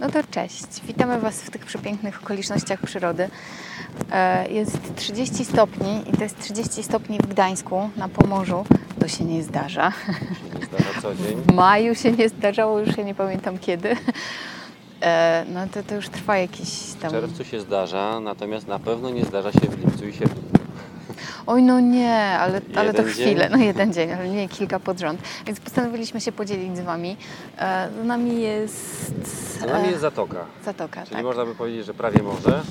No to cześć. Witamy Was w tych przepięknych okolicznościach przyrody. E, Jest 30 stopni i to jest 30 stopni w Gdańsku na Pomorzu. To się nie zdarza. Nie zdarza co dzień. W maju się nie zdarzało, już ja nie pamiętam kiedy. E, No to, to już trwa jakiś W tam... czerwcu się zdarza, natomiast na pewno nie zdarza się w lipcu i sierpniu. Oj, no nie, ale, ale to chwilę, dzień? no jeden dzień, ale nie kilka pod rząd. Więc postanowiliśmy się podzielić z Wami. E, Z nami jest... Za nami e, jest zatoka, Zatoka, czyli tak. można by powiedzieć, że prawie morze.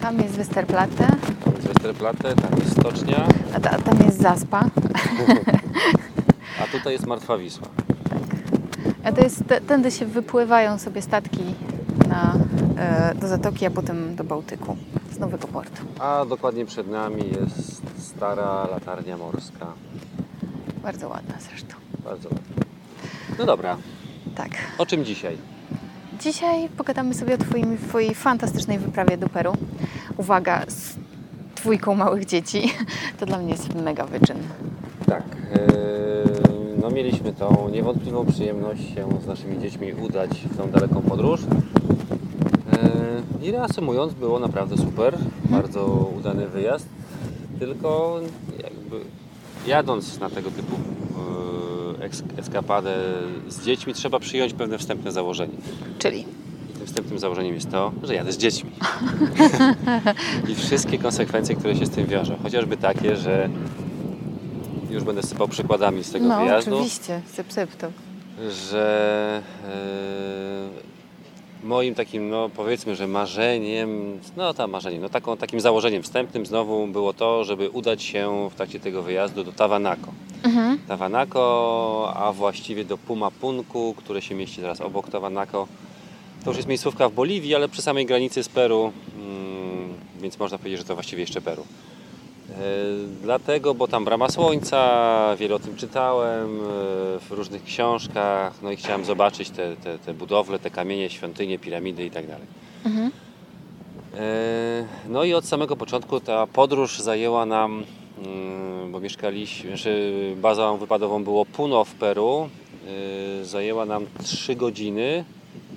Tam jest Westerplatte, Tam jest Westerplatte, tam jest stocznia, a, ta, tam jest Zaspa. a tutaj jest Martwa Wisła. A to jest, tędy się wypływają sobie statki na, e, do Zatoki, a potem do Bałtyku z Nowego Portu. A dokładnie przed nami jest stara latarnia morska. Bardzo ładna zresztą. Bardzo ładna. No dobra, Tak. o czym dzisiaj? Dzisiaj pogadamy sobie o twoim, Twojej fantastycznej wyprawie do Peru. Uwaga, z dwójką małych dzieci. To dla mnie jest mega wyczyn. Tak, yy, no mieliśmy tą niewątpliwą przyjemność się z naszymi dziećmi udać w tą daleką podróż. Yy, I reasumując, było naprawdę super, bardzo udany wyjazd, tylko jakby jadąc na tego typu yy, eskapadę z dziećmi trzeba przyjąć pewne wstępne założenie. Czyli I tym wstępnym założeniem jest to, że jadę z dziećmi. I wszystkie konsekwencje, które się z tym wiążą. Chociażby takie, że już będę sypał przykładami z tego no wyjazdu, oczywiście, syp, syp to. że e, moim takim, no powiedzmy, że marzeniem, no tam marzeniem, no taką, takim założeniem wstępnym znowu było to, żeby udać się w trakcie tego wyjazdu do Tawanako. Mhm. Tawanako, a właściwie do Pumapunku, które się mieści zaraz obok Tawanako. To już jest miejscówka w Boliwii, ale przy samej granicy z Peru, mm, więc można powiedzieć, że to właściwie jeszcze Peru. E, Dlatego, bo tam brama słońca, wiele o tym czytałem e, w różnych książkach, no i chciałem zobaczyć te, te, te budowle, te kamienie, świątynie, piramidy i tak dalej. Mhm. E, No i od samego początku ta podróż zajęła nam, mm, bo mieszkaliśmy, znaczy bazą wypadową było Puno w Peru, zajęła nam 3 godziny,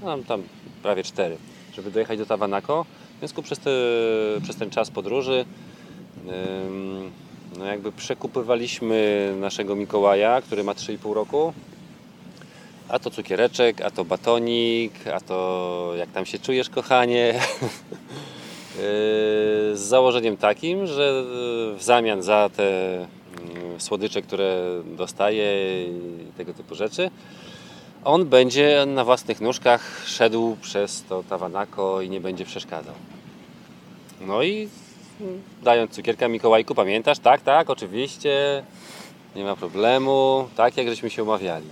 no tam, tam prawie 4, żeby dojechać do Tawanako. W związku przez, te, przez ten czas podróży no jakby przekupywaliśmy naszego Mikołaja, który ma 3,5 roku. A to cukiereczek, a to batonik, a to jak tam się czujesz, kochanie. Z założeniem takim, że w zamian za te mm, słodycze, które dostaje i tego typu rzeczy, on będzie na własnych nóżkach szedł przez to Tawanako i nie będzie przeszkadzał. No i dając cukierka Mikołajku, pamiętasz? Tak, tak, oczywiście, nie ma problemu, tak jak żeśmy się umawiali.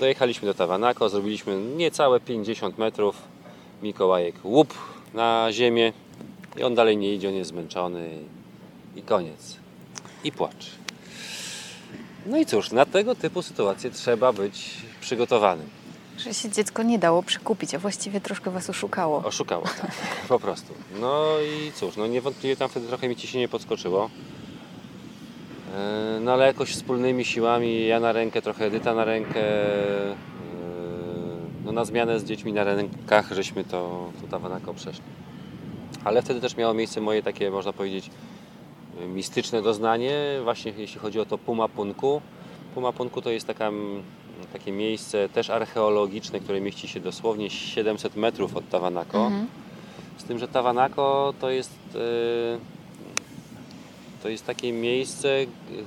Dojechaliśmy do Tawanako, zrobiliśmy niecałe 50 metrów. Mikołajek łup na ziemię i on dalej nie idzie, on jest zmęczony i koniec. I płacz. No i cóż, na tego typu sytuacje trzeba być przygotowanym. Że się dziecko nie dało przekupić, a właściwie troszkę Was oszukało. Oszukało, tak, po prostu. No i cóż, no niewątpliwie tam wtedy trochę mi ciśnienie podskoczyło. E, No ale jakoś wspólnymi siłami, ja na rękę, trochę Edyta na rękę, e, no na zmianę z dziećmi na rękach, żeśmy to, to Tawanako przeszli. Ale wtedy też miało miejsce moje takie, można powiedzieć, mistyczne doznanie, właśnie jeśli chodzi o to Pumapunku. Pumapunku to jest taka, mm, takie miejsce też archeologiczne, które mieści się dosłownie 700 metrów od Tawanako. Mhm. Z tym, że Tawanako to jest, e, to jest takie miejsce,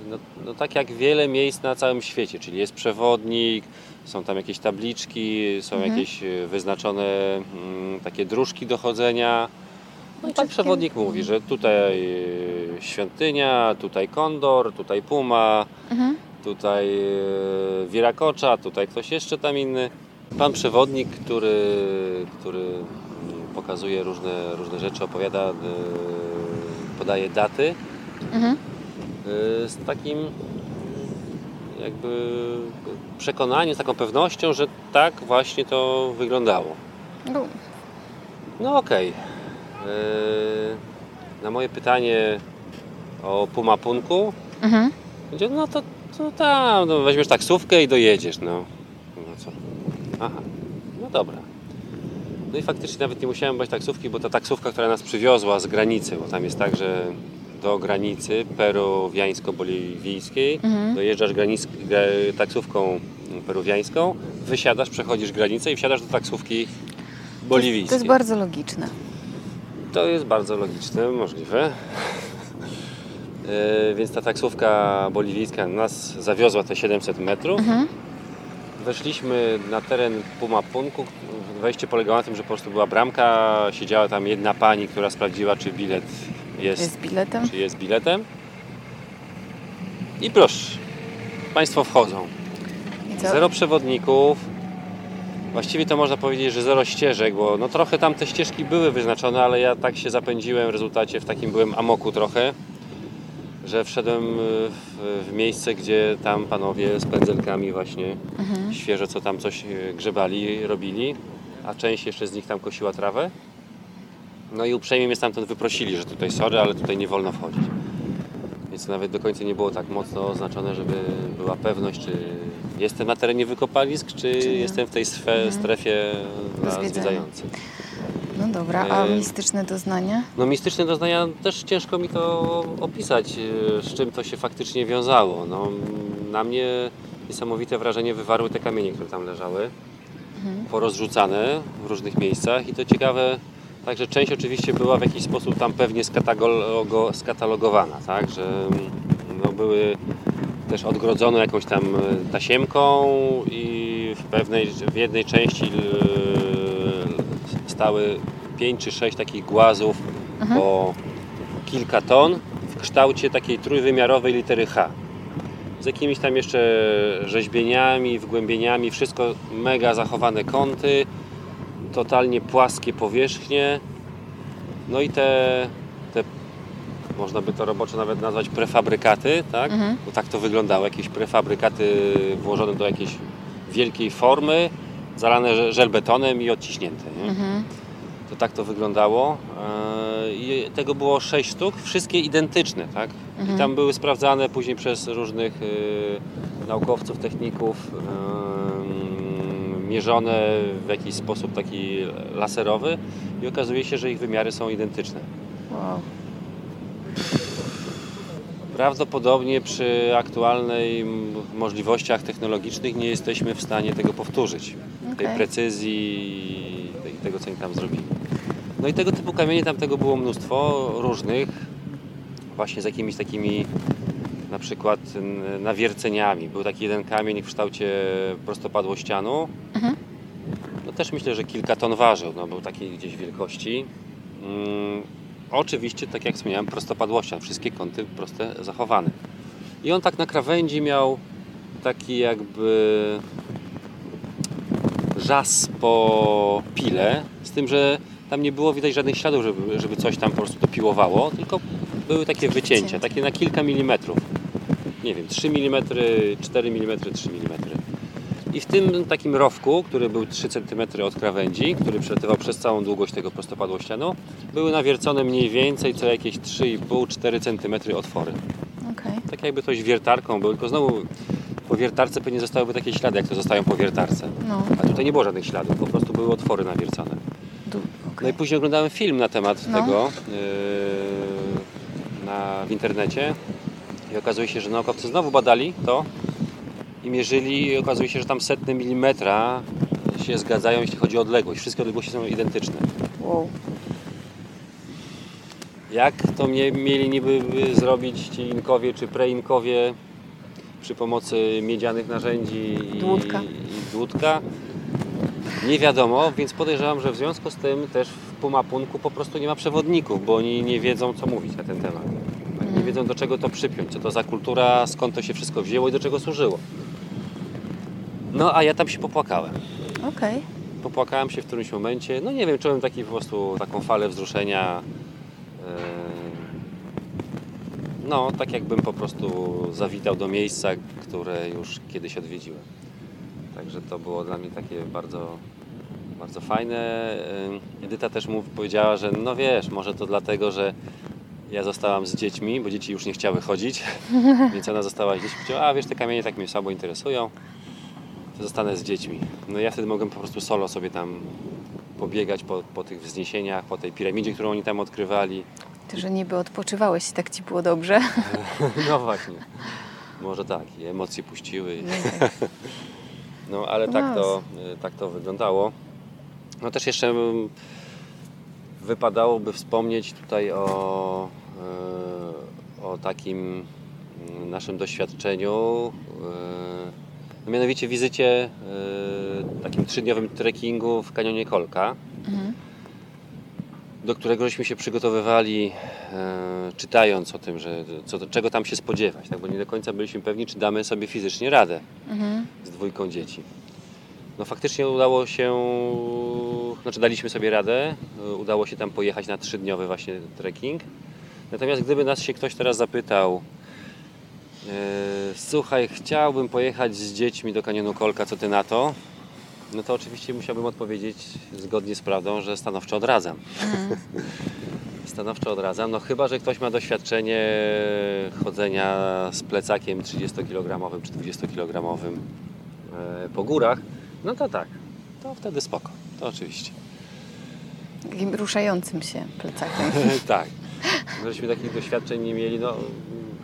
no, no tak jak wiele miejsc na całym świecie, czyli jest przewodnik, są tam jakieś tabliczki, są Mhm. jakieś e, wyznaczone mm, takie dróżki do chodzenia. No i tam takie- przewodnik mówi, że tutaj e, świątynia, tutaj kondor, tutaj puma, Mhm. Tutaj e, wirakocza, tutaj ktoś jeszcze tam inny. Pan przewodnik, który, który mm, pokazuje różne, różne rzeczy, opowiada, e, podaje daty Mhm. e, z takim jakby przekonaniem, z taką pewnością, że tak właśnie to wyglądało. No, No okej. E, Na moje pytanie o Pumapunku Mhm. No to, to tam, no weźmiesz taksówkę i dojedziesz, no. No co? Aha, no dobra. No i faktycznie nawet nie musiałem brać taksówki, bo ta taksówka, która nas przywiozła z granicy, bo tam jest tak, że do granicy peruwiańsko-boliwijskiej dojeżdżasz granic, gra- taksówką peruwiańską, wysiadasz, przechodzisz granicę i wsiadasz do taksówki boliwijskiej. To jest bardzo logiczne. To jest bardzo logiczne, możliwe. E, Więc ta taksówka boliwijska nas zawiozła te 700 metrów. Mhm. Weszliśmy na teren Pumapunku. Wejście polegało na tym, że po prostu była bramka, siedziała tam jedna pani, która sprawdziła, czy bilet jest, Jest biletem. czy jest biletem. I proszę, Państwo wchodzą. Zero przewodników. Właściwie to można powiedzieć, że zero ścieżek, bo no trochę tam te ścieżki były wyznaczone, ale ja tak się zapędziłem w rezultacie, w takim byłem amoku trochę, że wszedłem y, w, w miejsce, gdzie tam panowie z pędzelkami właśnie Mhm. świeżo co tam coś y, grzebali, robili, a część jeszcze z nich tam kosiła trawę. No i uprzejmie mnie stamtąd wyprosili, że tutaj sorry, ale tutaj nie wolno wchodzić. Więc nawet do końca nie było tak mocno oznaczone, żeby była pewność, czy jestem na terenie wykopalisk, czy, Czy jestem w tej swe, strefie dla zwiedzających. No dobra, a E, mistyczne doznania? No mistyczne doznania też ciężko mi to opisać, y, z czym to się faktycznie wiązało. No, na mnie niesamowite wrażenie wywarły te kamienie, które tam leżały, Mhm. porozrzucane w różnych miejscach i to ciekawe, także część oczywiście była w jakiś sposób tam pewnie skatalogo, skatalogowana, tak, że mm, no, były też odgrodzone jakąś tam tasiemką i w pewnej, w jednej części y, stały pięć czy sześć takich głazów po kilka ton w kształcie takiej trójwymiarowej litery H. Z jakimiś tam jeszcze rzeźbieniami, wgłębieniami, wszystko mega zachowane kąty, totalnie płaskie powierzchnie. No i te, te można by to roboczo nawet nazwać prefabrykaty, tak? Mhm. Bo tak to wyglądało, jakieś prefabrykaty włożone do jakiejś wielkiej formy, zalane że- żelbetonem i odciśnięte. Nie? Mhm. To tak to wyglądało. E, I tego było sześć sztuk, wszystkie identyczne, tak? I tam były sprawdzane później przez różnych e, naukowców, techników, e, mierzone w jakiś sposób taki laserowy i okazuje się, że ich wymiary są identyczne. Wow. Prawdopodobnie przy aktualnej m- możliwościach technologicznych nie jesteśmy w stanie tego powtórzyć. Tej Okej. precyzji tej, tego, co oni tam zrobili. No i tego typu kamieni tam tego było mnóstwo różnych, właśnie z jakimiś takimi na przykład nawierceniami. Był taki jeden kamień w kształcie prostopadłościanu. Mhm. No też myślę, że kilka ton ważył, no był takiej gdzieś wielkości. Mm, oczywiście, tak jak wspomniałem, prostopadłościan, wszystkie kąty proste zachowane. I on tak na krawędzi miał taki jakby żas po pile, z tym, że tam nie było widać żadnych śladów, żeby, żeby coś tam po prostu dopiłowało, tylko były takie wycięcia, wycięcia. takie na kilka milimetrów. Nie wiem, 3 mm, 4 mm, 3 mm. I w tym takim rowku, który był 3 cm od krawędzi, który przelatywał przez całą długość tego prostopadłościanu, były nawiercone mniej więcej co jakieś 3,5-4 cm otwory. Okej. Tak jakby coś wiertarką był, tylko znowu po wiertarce pewnie zostałyby takie ślady, jak to zostają po wiertarce. No. A tutaj nie było żadnych śladów, po prostu były otwory nawiercone. Du- No i później oglądałem film na temat No. tego yy, na, w internecie i okazuje się, że naukowcy znowu badali to i mierzyli i okazuje się, że tam setne milimetra się zgadzają, jeśli chodzi o odległość. Wszystkie odległości są identyczne. Wow. Jak to mie- mieli niby by zrobić ci inkowie czy preinkowie przy pomocy miedzianych narzędzi i Dłutka. i dłutka? Nie wiadomo, więc podejrzewam, że w związku z tym też w Pumapunku po prostu nie ma przewodników, bo oni nie wiedzą co mówić na ten temat. Nie wiedzą do czego to przypiąć, co to za kultura, skąd to się wszystko wzięło i do czego służyło. No a ja tam się popłakałem. Okej. Popłakałem się w którymś momencie. No nie wiem, czułem taki po prostu taką falę wzruszenia. Yy, No, tak jakbym po prostu zawitał do miejsca, które już kiedyś odwiedziłem. Także to było dla mnie takie bardzo, bardzo fajne. Yy, Edyta też mu powiedziała, że no wiesz, może to dlatego, że ja zostałam z dziećmi, bo dzieci już nie chciały chodzić, więc ona została z dziećmi. Powiedziała, a wiesz, te kamienie tak mnie słabo interesują zostanę z dziećmi. No ja wtedy mogłem po prostu solo sobie tam pobiegać po, po tych wzniesieniach, po tej piramidzie, którą oni tam odkrywali. Ty, że niby odpoczywałeś i tak ci było dobrze. No właśnie. Może tak, i emocje puściły. wiem. No ale tak to, y, tak to wyglądało. No też jeszcze mm, wypadałoby wspomnieć tutaj o, y, o takim mm, naszym doświadczeniu, y, no mianowicie wizycie y, takim trzydniowym trekkingu w kanionie Kolka, Mhm. do którego żeśmy się przygotowywali e, czytając o tym, że co, czego tam się spodziewać, tak? bo nie do końca byliśmy pewni, czy damy sobie fizycznie radę Mhm. z dwójką dzieci. No faktycznie udało się, znaczy daliśmy sobie radę, y, udało się tam pojechać na trzydniowy właśnie trekking. Natomiast gdyby nas się ktoś teraz zapytał, słuchaj, chciałbym pojechać z dziećmi do kanionu Kolka, co ty na to? No to oczywiście musiałbym odpowiedzieć zgodnie z prawdą, że stanowczo odradzam. Stanowczo odradzam, no chyba, że ktoś ma doświadczenie chodzenia z plecakiem 30-kilogramowym czy 20-kilogramowym e, po górach, no to tak, to wtedy spoko, to oczywiście. Takim ruszającym się plecakiem. tak, żeśmy takich doświadczeń nie mieli, no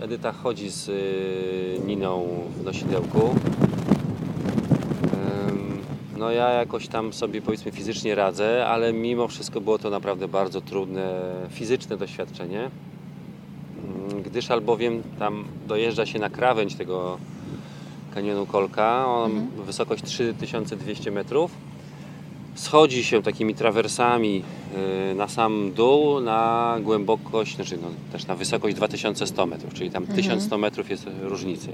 Edyta chodzi z y, Niną w nosidełku. No ja jakoś tam sobie powiedzmy fizycznie radzę, ale mimo wszystko było to naprawdę bardzo trudne fizyczne doświadczenie, Ym, gdyż albowiem tam dojeżdża się na krawędź tego kanionu Kolka, on wysokość 3200 metrów. Schodzi się takimi trawersami y, na sam dół na głębokość, znaczy no, też na wysokość 2100 metrów, czyli tam 1100 metrów jest różnicy.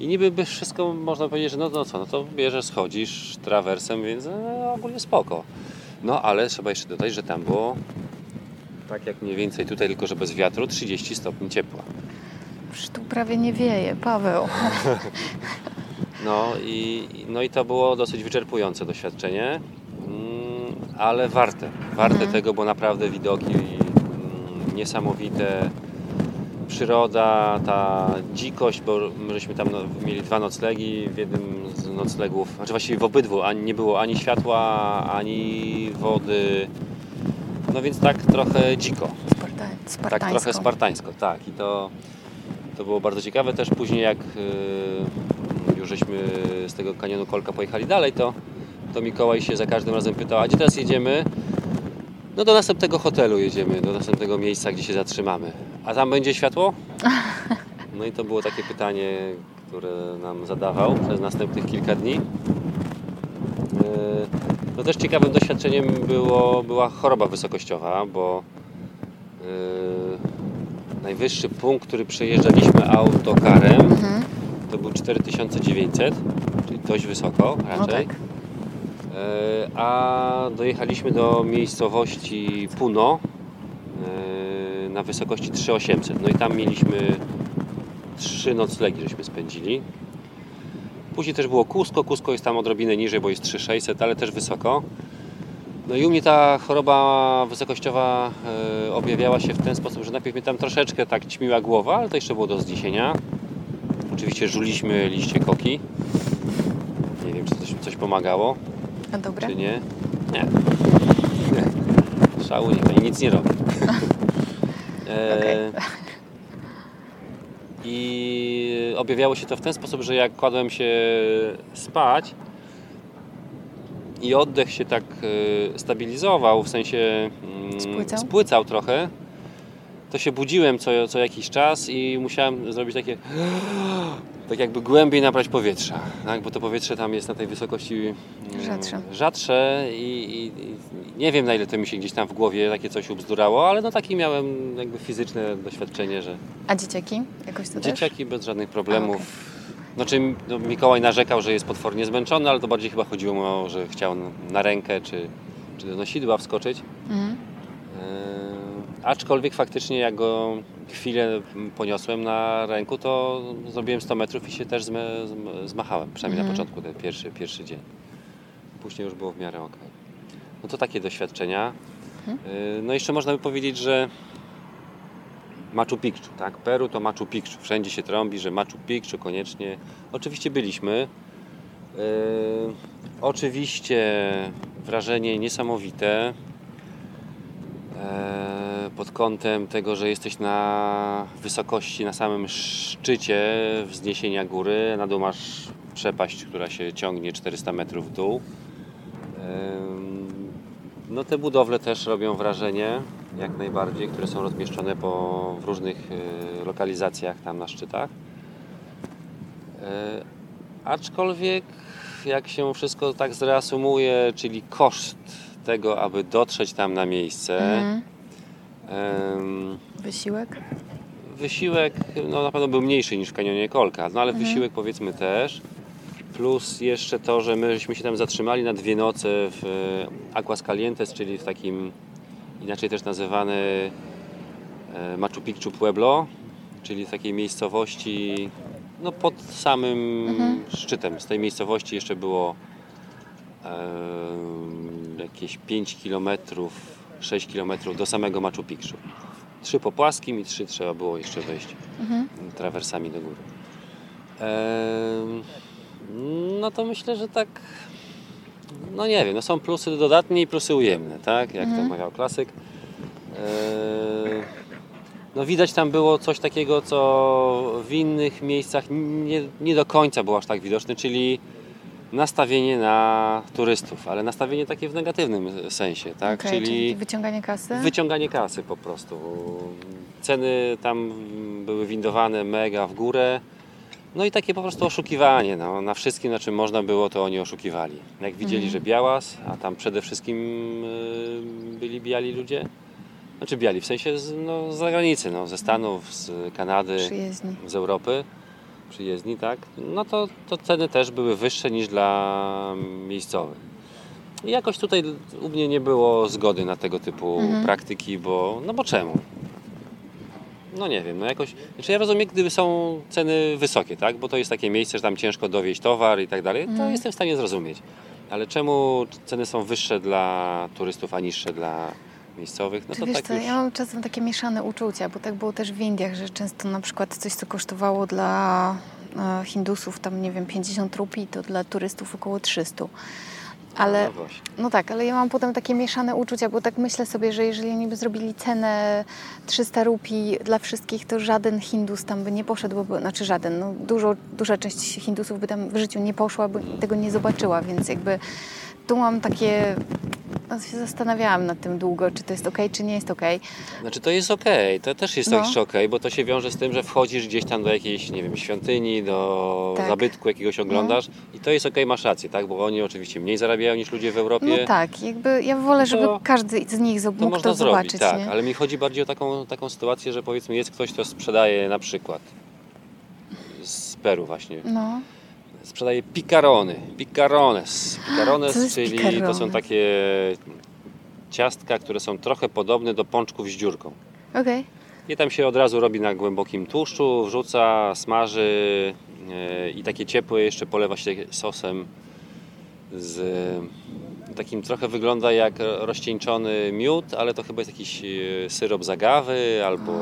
I niby by wszystko można powiedzieć, że no, no co, no to bierzesz, schodzisz trawersem, więc no, ogólnie spoko. No ale trzeba jeszcze dodać, że tam było tak jak mniej więcej tutaj, tylko że bez wiatru, 30 stopni ciepła. Przecież tu prawie nie wieje, Paweł. No i, no i to było dosyć wyczerpujące doświadczenie, ale warte. Warte tego, bo naprawdę widoki mm, niesamowite, przyroda, ta dzikość, bo my żeśmy tam no, mieli dwa noclegi, w jednym z noclegów, znaczy właściwie w obydwu, ani, nie było ani światła, ani wody, no więc tak trochę dziko. Sparta- Tak spartańsko. trochę spartańsko, tak. I to, to było bardzo ciekawe. Też później jak y, już żeśmy z tego kanionu Kolka pojechali dalej, to, to Mikołaj się za każdym razem pytał, a gdzie teraz jedziemy? No do następnego hotelu jedziemy, do następnego miejsca, gdzie się zatrzymamy. A tam będzie światło? No i to było takie pytanie, które nam zadawał przez następnych kilka dni. Yy, No też ciekawym doświadczeniem było, była choroba wysokościowa, bo yy, najwyższy punkt, który przejeżdżaliśmy autokarem, Mhm. to był 4900, czyli dość wysoko No raczej. tak. E, A dojechaliśmy do miejscowości Puno e, na wysokości 3800. No i tam mieliśmy trzy noclegi, żeśmy spędzili. Później też było Cusco. Cusco jest tam odrobinę niżej, bo jest 3600, ale też wysoko. No i u mnie ta choroba wysokościowa e, objawiała się w ten sposób, że najpierw mnie tam troszeczkę tak ćmiła głowa, ale to jeszcze było do zniesienia. Oczywiście żuliśmy liście koki. Nie wiem, czy coś, coś pomagało. A dobre? Czy nie? Nie. nie. Szału nie nic nie robi. E. I objawiało się to w ten sposób, że jak kładłem się spać i oddech się tak e, stabilizował, w sensie mm, Spłycał? spłycał trochę, to się budziłem co, co jakiś czas i musiałem zrobić takie tak jakby głębiej nabrać powietrza, tak? bo to powietrze tam jest na tej wysokości mm, Rzadsze. rzadsze i, i, nie wiem na ile to mi się gdzieś tam w głowie takie coś ubzdurało, ale no takie miałem jakby fizyczne doświadczenie, że A dzieciaki? Jakoś to też? dzieciaki bez żadnych problemów. A, okej. Znaczy no, Mikołaj narzekał, że jest potwornie zmęczony, ale to bardziej chyba chodziło mu o, że chciał na- rękę czy, czy do nosidła wskoczyć. Mhm. Eee, aczkolwiek faktycznie jak go chwilę poniosłem na ręku, to zrobiłem 100 metrów i się też zmachałem, przynajmniej na Mhm. początku, ten pierwszy, pierwszy dzień. Później już było w miarę ok. No to takie doświadczenia. Eee, no jeszcze można by powiedzieć, że Machu Picchu, tak? Peru to Machu Picchu. Wszędzie się trąbi, że Machu Picchu koniecznie. Oczywiście byliśmy. Eee, oczywiście wrażenie niesamowite e, pod kątem tego, że jesteś na wysokości, na samym szczycie wzniesienia góry. Na dół masz przepaść, która się ciągnie 400 metrów w dół. No te budowle też robią wrażenie, jak najbardziej, które są rozmieszczone po, w różnych e, lokalizacjach tam na szczytach. E, Aczkolwiek jak się wszystko tak zreasumuje, czyli koszt tego, aby dotrzeć tam na miejsce, Mhm. Wysiłek? wysiłek no, na pewno był mniejszy niż w kanionie Kolka, no ale Mhm. wysiłek powiedzmy też. Plus jeszcze to, że myśmy się tam zatrzymali na dwie noce w e, Aguas Calientes, czyli w takim inaczej też nazywany e, Machu Picchu Pueblo, czyli w takiej miejscowości no, pod samym Mhm. szczytem. Z tej miejscowości jeszcze było e, jakieś 5 km, 6 km do samego Machu Picchu. Trzy po płaskim i trzy trzeba było jeszcze wejść Mhm. trawersami do góry. No to myślę, że tak. No nie wiem, no są plusy dodatnie i plusy ujemne, tak? Jak Mhm. to mawiał klasyk. No widać tam było coś takiego, co w innych miejscach nie, nie do końca było aż tak widoczne, czyli nastawienie na turystów, ale nastawienie takie w negatywnym sensie, tak? Okej, czyli wyciąganie kasy? Wyciąganie kasy po prostu. Ceny tam były windowane mega w górę. No i takie po prostu oszukiwanie. No. Na wszystkim, na czym można było, to oni oszukiwali. Jak widzieli, Mhm. że białas, a tam przede wszystkim y, byli biali ludzie, znaczy biali w sensie z, no, z zagranicy, no, ze Stanów, z Kanady, Przyjezdni. z Europy, przyjezdni, tak, no to, to ceny też były wyższe niż dla miejscowych. I jakoś tutaj u mnie nie było zgody na tego typu Mhm. praktyki, bo no bo czemu? No nie wiem, no jakoś, znaczy ja rozumiem, gdyby są ceny wysokie, tak, bo to jest takie miejsce, że tam ciężko dowieść towar i tak dalej, to Mhm. jestem w stanie zrozumieć. Ale czemu ceny są wyższe dla turystów, a niższe dla miejscowych? No Czy to wiesz tak co, już... ja mam czasem takie mieszane uczucia, bo tak było też w Indiach, że często na przykład coś, co kosztowało dla e, Hindusów tam, nie wiem, 50 rupii, to dla turystów około 300. Ale, No no tak, ale ja mam potem takie mieszane uczucia, bo tak myślę sobie, że jeżeli oni by zrobili cenę 300 rupii dla wszystkich, to żaden Hindus tam by nie poszedł, bo, znaczy żaden, no dużo, duża część Hindusów by tam w życiu nie poszła, by tego nie zobaczyła, więc jakby tu mam takie, no, się zastanawiałam nad tym długo, czy to jest ok, czy nie jest ok. Znaczy to jest okej, to też jest No. jeszcze okej, bo to się wiąże z tym, że wchodzisz gdzieś tam do jakiejś, nie wiem, świątyni, do Tak. zabytku jakiegoś oglądasz i to jest okej, masz rację, tak? Bo oni oczywiście mniej zarabiają niż ludzie w Europie. No tak, jakby ja wolę, żeby To- każdy z nich zob- To mógł można to zrobić, zobaczyć, tak, nie? ale mi chodzi bardziej o taką, taką sytuację, że powiedzmy jest ktoś, kto sprzedaje na przykład z Peru właśnie, No, sprzedaje picarony, picarones, picarones, czyli to są takie ciastka, które są trochę podobne do pączków z dziurką. okej. I tam się od razu robi na głębokim tłuszczu, wrzuca, smaży e, i takie ciepłe jeszcze polewa się sosem z takim trochę wygląda jak rozcieńczony miód, ale to chyba jest jakiś e, syrop zagawy albo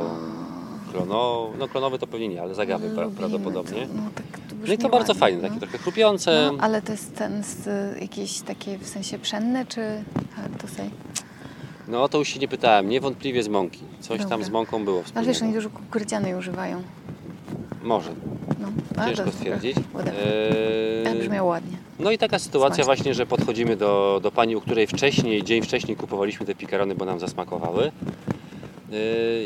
klonowy, no klonowy to pewnie nie, ale zagawy pra- Lubimy prawdopodobnie. To, no, tak, No i to bardzo ładnie, fajne, no. takie trochę chrupiące. No, ale to jest ten z, jakieś takie w sensie pszenne, czy to say? No to już się nie pytałem, niewątpliwie z mąki. Coś tam Dobra. z mąką było Ale wiesz, oni dużo kukurydzianej używają. Może, No, ciężko stwierdzić. Eee, Ale brzmiało ładnie. No i taka sytuacja właśnie, że podchodzimy do, do pani, u której wcześniej, dzień wcześniej kupowaliśmy te pikarony, bo nam zasmakowały. Yy,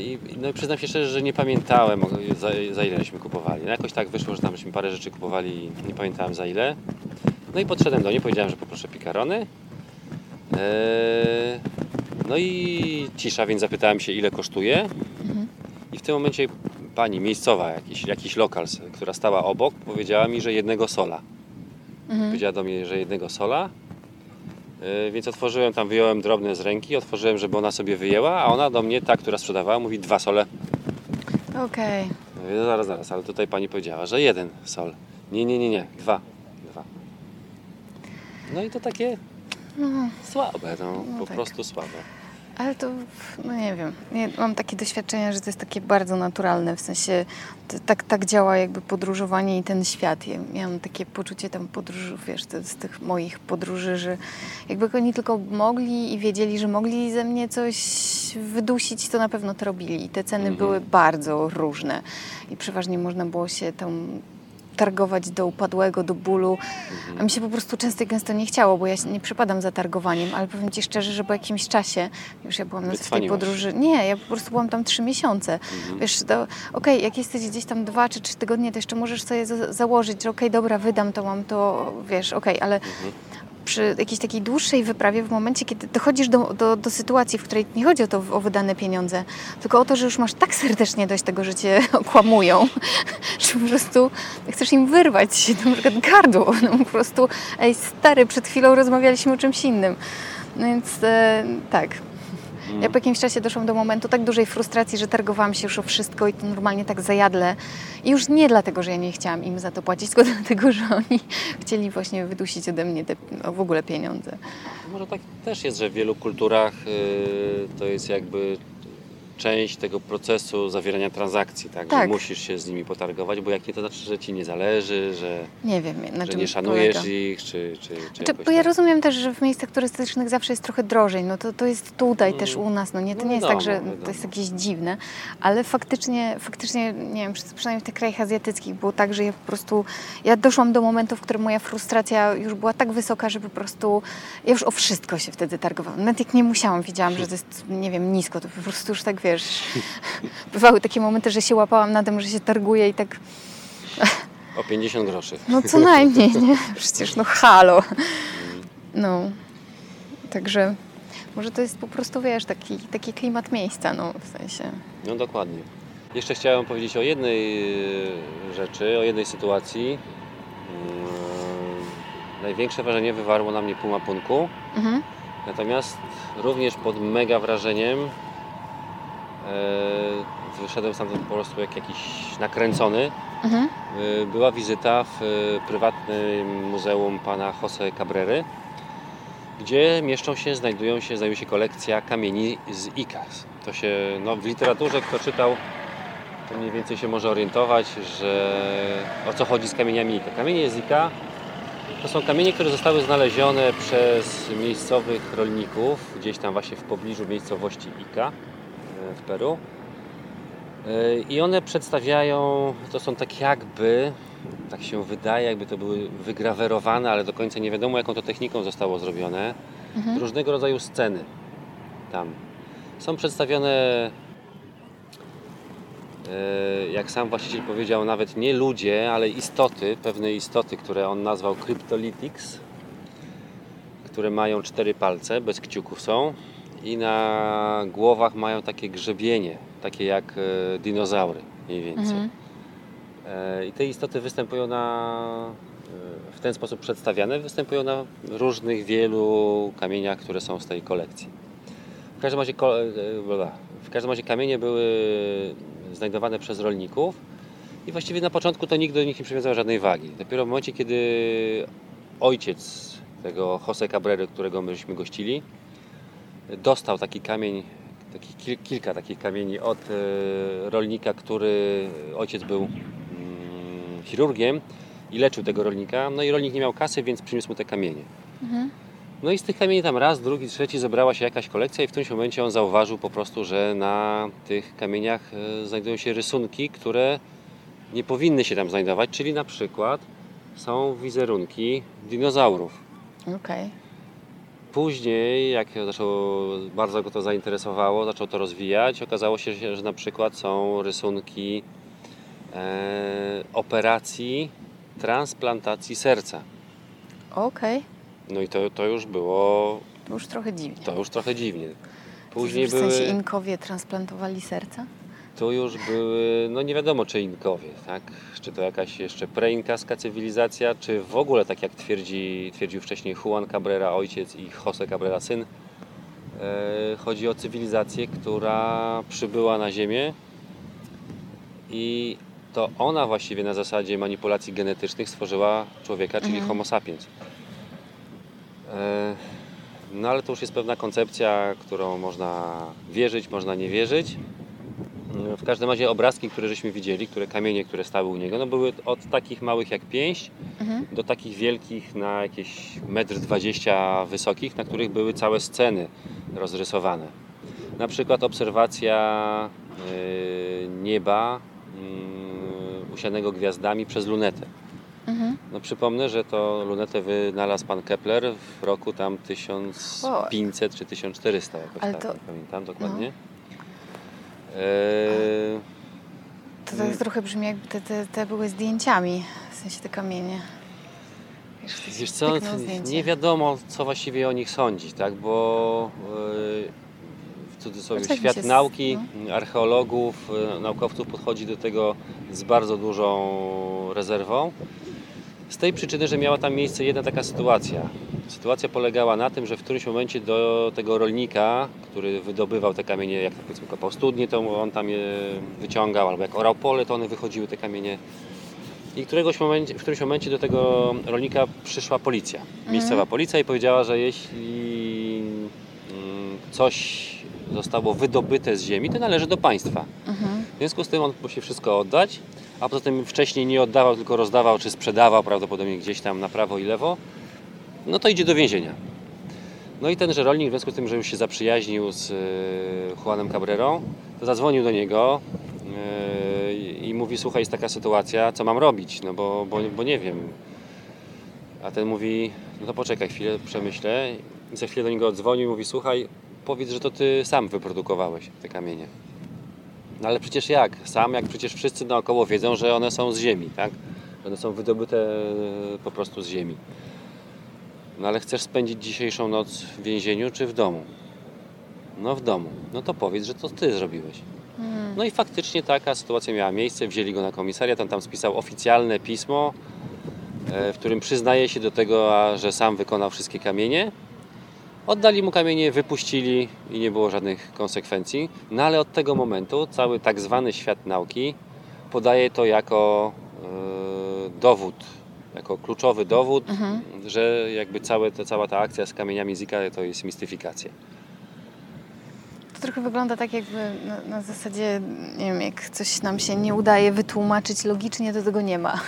I, no i przyznam się szczerze, że nie pamiętałem za, za ile żeśmy kupowali. No jakoś tak wyszło, że tam parę rzeczy kupowali, nie pamiętałem za ile. No i podszedłem do niej, powiedziałem, że poproszę pikarony. Yy, no i cisza, więc zapytałem się ile kosztuje. I w tym momencie pani miejscowa, jakiś, jakiś lokal, która stała obok, powiedziała mi, że jednego sola. Mhm. Powiedziała do mnie, że jednego sola. Yy, Więc otworzyłem tam, wyjąłem drobne z ręki, otworzyłem, żeby ona sobie wyjęła, a ona do mnie, ta, która sprzedawała, mówi dwa sole. Okej. Mówię, no zaraz, zaraz, ale tutaj pani powiedziała, że jeden sol. Nie, nie, nie, nie, dwa. dwa. No i to takie No, słabe, no, No po tak. prostu słabe. Ale to, no nie wiem, nie, mam takie doświadczenia, że to jest takie bardzo naturalne, w sensie to, tak, tak działa jakby podróżowanie i ten świat. Ja miałam takie poczucie tam podróży, wiesz, z tych moich podróży, że jakby oni tylko mogli i wiedzieli, że mogli ze mnie coś wydusić, to na pewno to robili. Te ceny Mhm. były bardzo różne i przeważnie można było się tam targować do upadłego, do bólu. A mi się po prostu często i gęsto nie chciało, bo ja nie przypadam za targowaniem, ale powiem Ci szczerze, że po jakimś czasie, już ja byłam na tej podróży, nie, ja po prostu byłam tam trzy miesiące. Wiesz, to okej, jak jesteś gdzieś tam dwa czy trzy tygodnie, to jeszcze możesz sobie za- założyć, że okej, dobra, wydam to, mam to, wiesz, okej, ale przy jakiejś takiej dłuższej wyprawie, w momencie, kiedy dochodzisz do, do, do sytuacji, w której nie chodzi o to, o wydane pieniądze, tylko o to, że już masz tak serdecznie dość tego, że cię okłamują, że po prostu chcesz im wyrwać się na przykład gardło. No po prostu, ej stary, przed chwilą rozmawialiśmy o czymś innym. No więc e, tak. Ja po jakimś czasie doszłam do momentu tak dużej frustracji, że targowałam się już o wszystko i to normalnie tak zajadle. I już nie dlatego, że ja nie chciałam im za to płacić, tylko dlatego, że oni chcieli właśnie wydusić ode mnie te no, w ogóle pieniądze. Może tak też jest, że w wielu kulturach y, to jest jakby część tego procesu zawierania transakcji, tak? Tak. Że musisz się z nimi potargować, bo jak nie, to znaczy, że ci nie zależy, że, Nie wiem, na że nie szanujesz polega. ich, czy, czy, czy Znaczy, bo ja tak. rozumiem też, że w miejscach turystycznych zawsze jest trochę drożej. No to, to jest tutaj Mm. też u nas. No nie, to No nie jest wiadomo, tak, że wiadomo. to jest jakieś dziwne, ale faktycznie, faktycznie, nie wiem, przy- przynajmniej w tych krajach azjatyckich było tak, że ja po prostu, ja doszłam do momentu, w którym moja frustracja już była tak wysoka, że po prostu, ja już o wszystko się wtedy targowałam. Nawet jak nie musiałam, wiedziałam, że to jest, nie wiem, nisko, to po prostu już tak, wiesz, bywały takie momenty, że się łapałam na tym, że się targuję i tak, O 50 groszy. no co najmniej, nie? Przecież no halo. No. Także może to jest po prostu, wiesz, taki, taki klimat miejsca, no w sensie. No dokładnie. Jeszcze chciałem powiedzieć o jednej y, rzeczy, o jednej sytuacji. Yy, Największe wrażenie wywarło na mnie Punku. Mhm. Natomiast również pod mega wrażeniem e, wyszedłem stamtąd po prostu jak jakiś nakręcony. Mhm. E, Była wizyta w e, prywatnym muzeum pana Jose Cabrery, gdzie mieszczą się, znajdują się, znajduje się kolekcja kamieni z Icas. To się, no w literaturze kto czytał, to mniej więcej się może orientować, że o co chodzi z kamieniami Ica. Kamienie z Ica to są kamienie, które zostały znalezione przez miejscowych rolników gdzieś tam właśnie w pobliżu miejscowości Ica e, w Peru. E, I one przedstawiają, to są tak jakby, tak się wydaje, jakby to były wygrawerowane, ale do końca nie wiadomo jaką to techniką zostało zrobione, Mhm. różnego rodzaju sceny tam. Są przedstawione, e, jak sam właściciel powiedział, nawet nie ludzie, ale istoty, pewne istoty, które on nazwał Cryptolytics, które mają cztery palce, bez kciuków są i na głowach mają takie grzebienie, takie jak e, dinozaury mniej więcej. Mhm. E, I te istoty występują na, e, w ten sposób przedstawiane, występują na różnych wielu kamieniach, które są z tej kolekcji. W każdym razie, w każdym razie kamienie były znajdowane przez rolników i właściwie na początku to nikt do nich nie przywiązał żadnej wagi. Dopiero w momencie, kiedy ojciec tego Jose Cabrery, którego myśmy gościli, dostał taki kamień, taki, kil- kilka takich kamieni od e, rolnika, który ojciec był mm, chirurgiem i leczył tego rolnika. No i rolnik nie miał kasy, więc przyniósł mu te kamienie. Mhm. No i z tych kamieni tam raz, drugi, trzeci zebrała się jakaś kolekcja i w którymś momencie on zauważył po prostu, że na tych kamieniach e, znajdują się rysunki, które nie powinny się tam znajdować, czyli na przykład są wizerunki dinozaurów. Okej. Później, jak zaczął, bardzo go to zainteresowało, zaczął to rozwijać, okazało się, że na przykład są rysunki e, operacji transplantacji serca. Okej. No i to, to już było, To już trochę dziwnie. to już trochę dziwnie. Później w sensie były, Inkowie transplantowali serca? Tu już były, no nie wiadomo czy Inkowie, tak? Czy to jakaś jeszcze preinkaska cywilizacja, czy w ogóle tak jak twierdzi, twierdził wcześniej Juan Cabrera ojciec i Jose Cabrera syn, e, chodzi o cywilizację, która przybyła na Ziemię i to ona właściwie na zasadzie manipulacji genetycznych stworzyła człowieka, czyli Mhm. Homo sapiens. E, No ale to już jest pewna koncepcja, którą można wierzyć, można nie wierzyć. No, W każdym razie obrazki, które żeśmy widzieli, które kamienie, które stały u niego, no były od takich małych jak pięść Mhm. do takich wielkich na jakieś 1,20 m wysokich, na których były całe sceny rozrysowane. Na przykład obserwacja y, nieba y, usianego gwiazdami przez lunetę. Mhm. No przypomnę, że to lunetę wynalazł pan Kepler w roku tam 1500 czy 1400 jakoś Ale tak, to- no. nie pamiętam dokładnie. Eee, To tak trochę brzmi jakby te, te, te były zdjęciami, w sensie te kamienie. Wiesz, Wiesz co, nie wiadomo co właściwie o nich sądzić, tak? bo yy, w cudzysłowie jak mi świat nauki, archeologów, yy, naukowców podchodzi do tego z bardzo dużą rezerwą. Z tej przyczyny, że miała tam miejsce jedna taka sytuacja. Sytuacja polegała na tym, że w którymś momencie do tego rolnika, który wydobywał te kamienie, jak powiedzmy kopał studnie, to on tam je wyciągał, albo jak orał pole, to one wychodziły te kamienie i któregoś momencie, w którymś momencie do tego rolnika przyszła policja, miejscowa policja i powiedziała, że jeśli mm, coś zostało wydobyte z ziemi, to należy do państwa. Mhm. W związku z tym on musi wszystko oddać, a poza tym wcześniej nie oddawał, tylko rozdawał czy sprzedawał prawdopodobnie gdzieś tam na prawo i lewo, no to idzie do więzienia. No i tenże rolnik, w związku z tym, że już się zaprzyjaźnił z y, Juanem Cabrerą, to zadzwonił do niego y, i mówi, słuchaj, jest taka sytuacja, co mam robić, no bo, bo, bo nie wiem. A ten mówi, no to poczekaj chwilę, przemyślę. I za chwilę do niego odzwonił i mówi, słuchaj, powiedz, że to ty sam wyprodukowałeś te kamienie. No ale przecież jak? Sam, jak przecież wszyscy naokoło wiedzą, że one są z ziemi, tak? Że One są wydobyte e, po prostu z ziemi. No ale chcesz spędzić dzisiejszą noc w więzieniu czy w domu? No w domu. No to powiedz, że to ty zrobiłeś. Mhm. No i faktycznie taka sytuacja miała miejsce. Wzięli go na komisariat, on tam spisał oficjalne pismo, e, w którym przyznaje się do tego, że sam wykonał wszystkie kamienie. Oddali mu kamienie, wypuścili i nie było żadnych konsekwencji. No ale od tego momentu cały tak zwany świat nauki podaje to jako e, dowód, jako kluczowy dowód, Mhm. że jakby całe, to, cała ta akcja z kamieniami Zika to jest mistyfikacja. To trochę wygląda tak jakby na, na zasadzie, nie wiem, jak coś nam się nie udaje wytłumaczyć logicznie, to tego nie ma.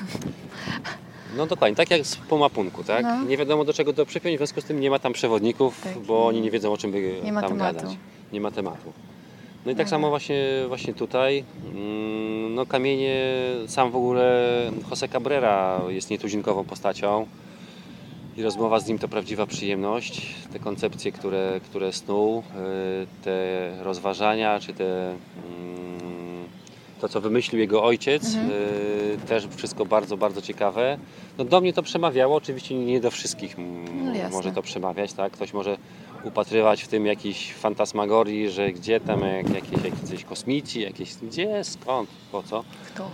No dokładnie, tak jak z pomapunku, tak? No. Nie wiadomo do czego to przypiąć, w związku z tym nie ma tam przewodników, Tak. bo oni nie wiedzą o czym by Nie tam tematu. gadać. Nie ma tematu. No i tak No. samo właśnie, właśnie tutaj. Mm, No kamienie, sam w ogóle Jose Cabrera jest nietuzinkową postacią i rozmowa z nim to prawdziwa przyjemność. Te koncepcje, które, które snuł, y, te rozważania, czy te mm, to, co wymyślił jego ojciec, Mhm. y, też wszystko bardzo, bardzo ciekawe. No do mnie to przemawiało, oczywiście nie do wszystkich mm, No może to przemawiać, tak? Ktoś może upatrywać w tym jakiś fantasmagorii, że gdzie tam jak, jakieś, jakieś kosmici, jakieś gdzie, skąd, po co. Kto?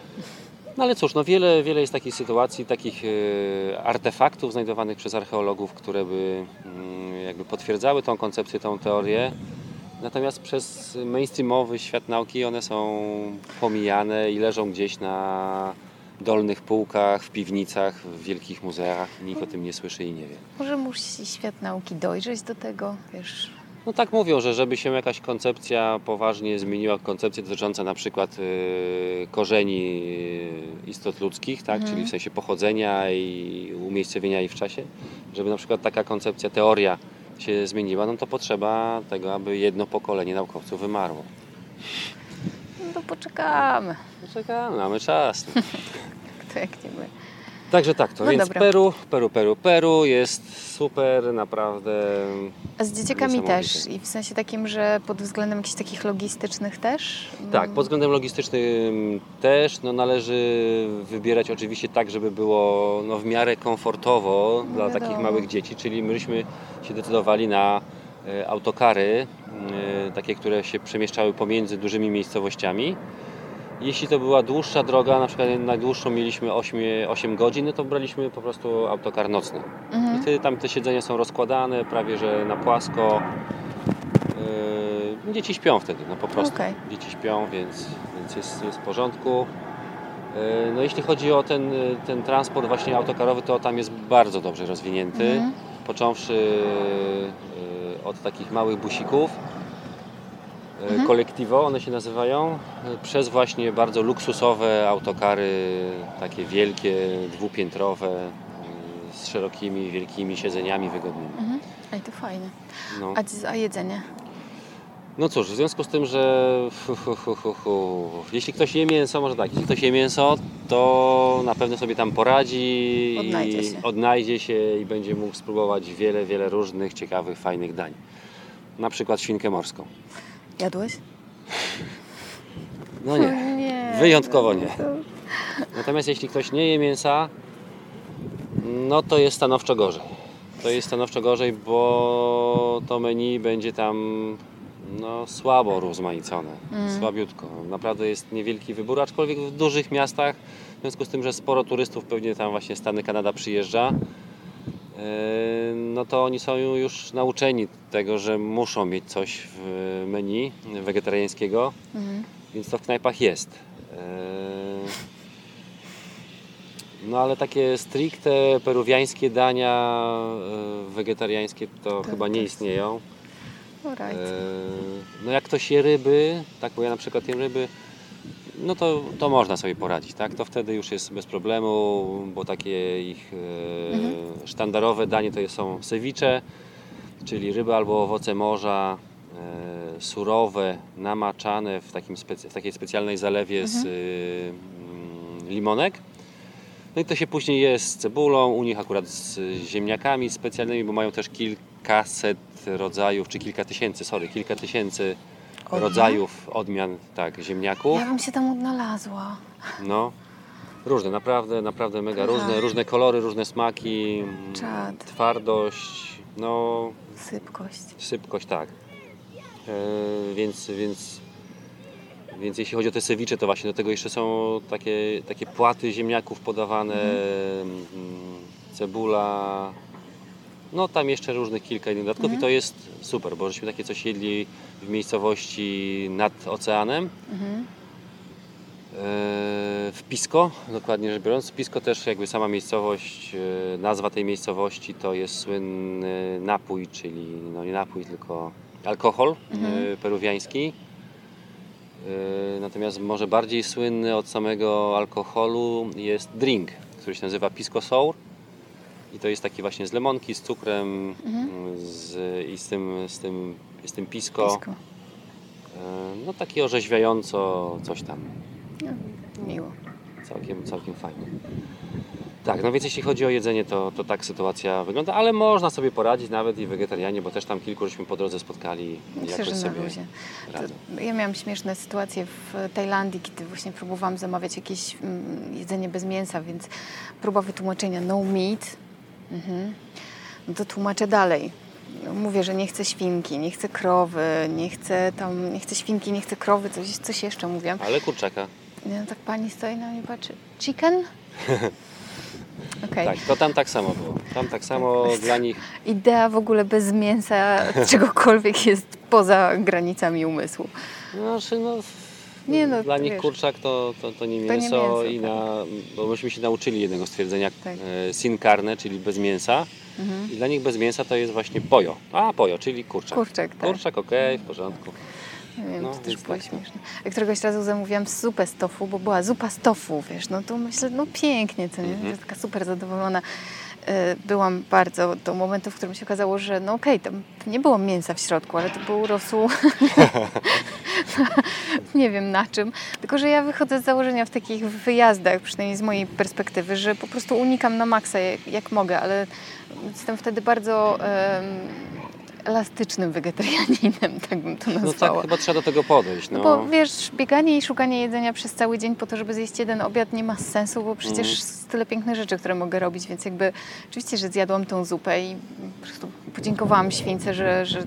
No ale cóż, no wiele, wiele jest takich sytuacji, takich e, artefaktów znajdowanych przez archeologów, które by mm, jakby potwierdzały tą koncepcję, tą teorię. Natomiast przez mainstreamowy świat nauki one są pomijane i leżą gdzieś na dolnych półkach, w piwnicach, w wielkich muzeach. Nikt o tym nie słyszy i nie wie. Może musi świat nauki dojrzeć do tego, wiesz, No tak mówią, że żeby się jakaś koncepcja poważnie zmieniła, koncepcja dotycząca na przykład y, korzeni y, istot ludzkich, tak, Mhm. czyli w sensie pochodzenia i umiejscowienia ich w czasie, żeby na przykład taka koncepcja, teoria się zmieniła, no to potrzeba tego, aby jedno pokolenie naukowców wymarło. No to poczekamy. No czekamy, mamy czas. Kto jak nie my. Także tak, to No więc dobra. Peru, Peru, Peru, Peru jest super, naprawdę A z dzieciakami też i w sensie takim, że pod względem jakichś takich logistycznych też? Tak, pod względem logistycznym też no, należy wybierać oczywiście tak, żeby było no, w miarę komfortowo No dla wiadomo. takich małych dzieci, czyli myśmy się decydowali na autokary, e, takie, które się przemieszczały pomiędzy dużymi miejscowościami. Jeśli to była dłuższa droga, na przykład najdłuższą mieliśmy 8, 8 godzin, no to braliśmy po prostu autokar nocny. I Mhm. wtedy tam te siedzenia są rozkładane prawie że na płasko. Yy, dzieci śpią wtedy, no po prostu. Okej. Dzieci śpią, więc, więc jest, jest w porządku. No jeśli chodzi o ten, ten transport właśnie autokarowy, to tam jest bardzo dobrze rozwinięty. Mhm. Począwszy od takich małych busików, e, kolektivo one się nazywają, e, przez właśnie bardzo luksusowe autokary, takie wielkie, dwupiętrowe, e, z szerokimi, wielkimi siedzeniami wygodnymi. Mhm. Ej, to fajne. No. A, a jedzenie? No cóż, w związku z tym, że hu, hu, hu, hu, jeśli ktoś je mięso, może tak, jeśli ktoś je mięso, to na pewno sobie tam poradzi Odnajdzie i się. odnajdzie się i będzie mógł spróbować wiele, wiele różnych ciekawych, fajnych dań. Na przykład świnkę morską. Jadłeś? No nie, nie. wyjątkowo nie. To... Natomiast jeśli ktoś nie je mięsa, no to jest stanowczo gorzej. To jest stanowczo gorzej, bo to menu będzie tam no, słabo rozmaicone, słabiutko. Naprawdę jest niewielki wybór, aczkolwiek w dużych miastach, w związku z tym, że sporo turystów pewnie tam właśnie Stany, Kanada przyjeżdża, yy, no to oni są już nauczeni tego, że muszą mieć coś w menu wegetariańskiego, Mhm. więc to w knajpach jest. Yy, No ale takie stricte peruwiańskie dania yy, wegetariańskie to chyba nie też. istnieją. Alright. Yy, No jak ktoś je ryby, tak bo ja na przykład jem ryby, no to, to można sobie poradzić, tak? To wtedy już jest bez problemu, bo takie ich yy, sztandarowe danie to są ceviche, czyli ryby albo owoce morza, yy, surowe, namaczane w, takim specy- w takiej specjalnej zalewie z yy, mm, limonek. No i to się później je z cebulą, u nich akurat z ziemniakami specjalnymi, bo mają też kilkaset rodzajów, czy kilka tysięcy, sorry, kilka tysięcy Odmian? rodzajów odmian tak, ziemniaków. Ja bym się tam odnalazła. No, różne, naprawdę, naprawdę mega Tak. różne, różne kolory, różne smaki, Czad. twardość, no Sypkość. sypkość, tak. E, więc, więc, więc jeśli chodzi o te sewicze, to właśnie do tego jeszcze są takie, takie płaty ziemniaków podawane, mm, cebula, no tam jeszcze różnych kilka innych dodatków i to jest super, bo żeśmy takie coś jedli w miejscowości nad oceanem. Mhm. E, w Pisco, dokładnie rzecz biorąc. Pisco też jakby sama miejscowość, e, nazwa tej miejscowości to jest słynny napój, czyli no nie napój, tylko alkohol e, peruwiański. E, Natomiast może bardziej słynny od samego alkoholu jest drink, który się nazywa Pisco Sour. I to jest taki właśnie z lemonki, z cukrem z, i z tym, z tym, z tym pisco. Blisko. E, No taki orzeźwiająco coś tam. No, miło. Całkiem, całkiem fajnie. Tak, no więc jeśli chodzi o jedzenie, to, to tak sytuacja wygląda, ale można sobie poradzić nawet i wegetarianie, bo też tam kilku żeśmy po drodze spotkali Myślę, że sobie ja miałam śmieszne sytuacje w Tajlandii, kiedy właśnie próbowałam zamawiać jakieś mm, jedzenie bez mięsa, więc próba wytłumaczenia no meat. Mhm. No to tłumaczę dalej. Mówię, że nie chcę świnki, nie chcę krowy, nie chcę tam, nie chcę świnki, nie chcę krowy, coś, coś jeszcze mówiłam. Ale kurczaka. No tak pani stoi na mnie patrzy. Chicken? Okej. Tak, to tam tak samo było. Tam tak samo dla nich. Idea w ogóle bez mięsa czegokolwiek jest poza granicami umysłu. No, znaczy, no, Nie, no, dla nich wiesz. kurczak to, to, to nie To nie mięso mięso, i tak. na, bo myśmy się nauczyli jednego stwierdzenia Tak. e, sin carne, czyli bez mięsa. Mhm. I dla nich bez mięsa to jest właśnie pojo. A, pojo, czyli kurczak. Kurczak, tak. Kurczak, okej, w porządku. Nie wiem, No, to też było tak. śmieszne. Jak któregoś razu zamówiłam zupę z tofu, bo była zupa z tofu, wiesz, no to myślę, no pięknie, co nie? Mhm. Taka super zadowolona. E, Byłam bardzo do momentu, w którym się okazało, że no okej, tam nie było mięsa w środku, ale to był rosół, nie wiem na czym. Tylko, że ja wychodzę z założenia w takich wyjazdach, przynajmniej z mojej perspektywy, że po prostu unikam na maksa jak, jak mogę, ale jestem wtedy bardzo em, elastycznym wegetarianinem, tak bym to No nazwała. tak, chyba trzeba do tego podejść. No No, bo wiesz, bieganie i szukanie jedzenia przez cały dzień po to, żeby zjeść jeden obiad nie ma sensu, bo przecież jest tyle pięknych rzeczy, które mogę robić, więc jakby oczywiście, że zjadłam tą zupę i po prostu podziękowałam śwince, że, że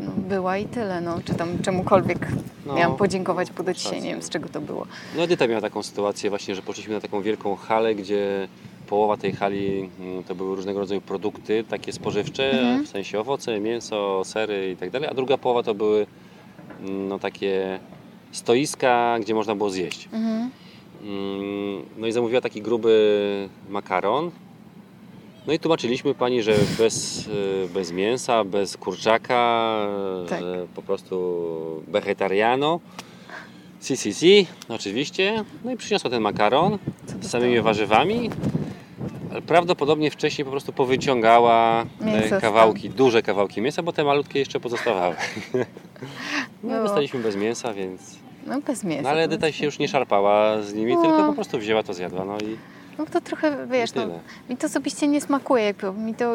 no, była i tyle, no, czy tam czemukolwiek No, miałam podziękować, podać się, nie wiem z czego to było. No Edyta miała taką sytuację właśnie, że poszliśmy na taką wielką halę, gdzie połowa tej hali mm, to były różnego rodzaju produkty, takie spożywcze, Mhm. w sensie owoce, mięso, sery i tak dalej, a druga połowa to były mm, no, takie stoiska, gdzie można było zjeść. Mhm. Mm, No i zamówiła taki gruby makaron No i tłumaczyliśmy pani, że bez, e, bez mięsa, bez kurczaka, Tak. że po prostu vegetariano. Si, si, si, oczywiście. No i przyniosła ten makaron z samymi warzywami. Prawdopodobnie wcześniej po prostu powyciągała Mięso te z kawałki, duże kawałki mięsa, bo te malutkie jeszcze pozostawały. No, No. dostaliśmy bez mięsa, więc. No bez mięsa. No ale Edyta się już nie szarpała z nimi, No. tylko po prostu wzięła to, zjadła. No i, No to trochę, wiesz, no, mi to osobiście nie smakuje, jakby, mi to,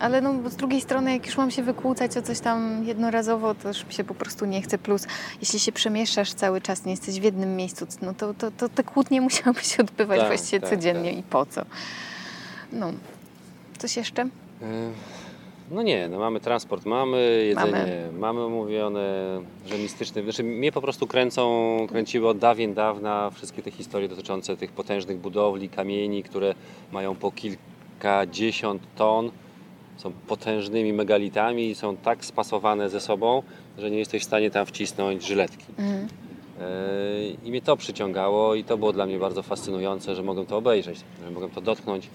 ale no, z drugiej strony, jak już mam się wykłócać o coś tam jednorazowo, to już mi się po prostu nie chce. Plus, jeśli się przemieszczasz cały czas, nie jesteś w jednym miejscu, no to, to, to te kłótnie musiałyby się odbywać Tak, właściwie tak, codziennie tak. i po co. No, coś jeszcze? E, No nie, no mamy transport, mamy jedzenie, Mamy. mamy, omówione, że mistyczne. Znaczy mnie po prostu kręcą, kręciły od dawien dawna wszystkie te historie dotyczące tych potężnych budowli, kamieni, które mają po kilkadziesiąt ton. Są potężnymi megalitami i są tak spasowane ze sobą, że nie jesteś w stanie tam wcisnąć żyletki. Mhm. E, I mnie to przyciągało i to było dla mnie bardzo fascynujące, że mogłem to obejrzeć, że mogłem to dotknąć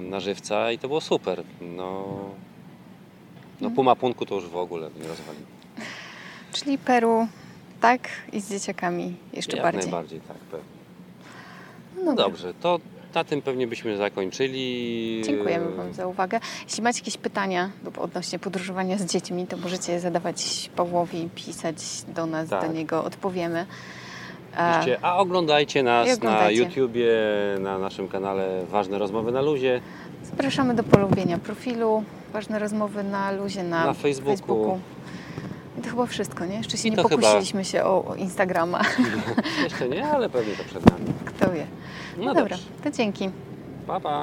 na żywca i to było super. No, no Puma Punku to już w ogóle nie rozwali. Czyli Peru, tak, i z dzieciakami jeszcze Jak bardziej. najbardziej, tak, pewnie. No No dobrze, to na tym pewnie byśmy zakończyli. Dziękujemy Wam za uwagę. Jeśli macie jakieś pytania odnośnie podróżowania z dziećmi, to możecie je zadawać Pawłowi, pisać do nas, Tak. do niego odpowiemy. E, Piszcie, A oglądajcie nas oglądajcie. na YouTubie, na naszym kanale Ważne Rozmowy na Luzie. Zapraszamy do polubienia profilu. Ważne rozmowy na luzie na, Na Facebooku. I to chyba wszystko, nie? Jeszcze się nie to chyba- pokusiliśmy się o, o Instagrama. Jeszcze nie, ale pewnie to przed nami. Kto wie. No, No dobra, dobrze. to dzięki. Pa, pa.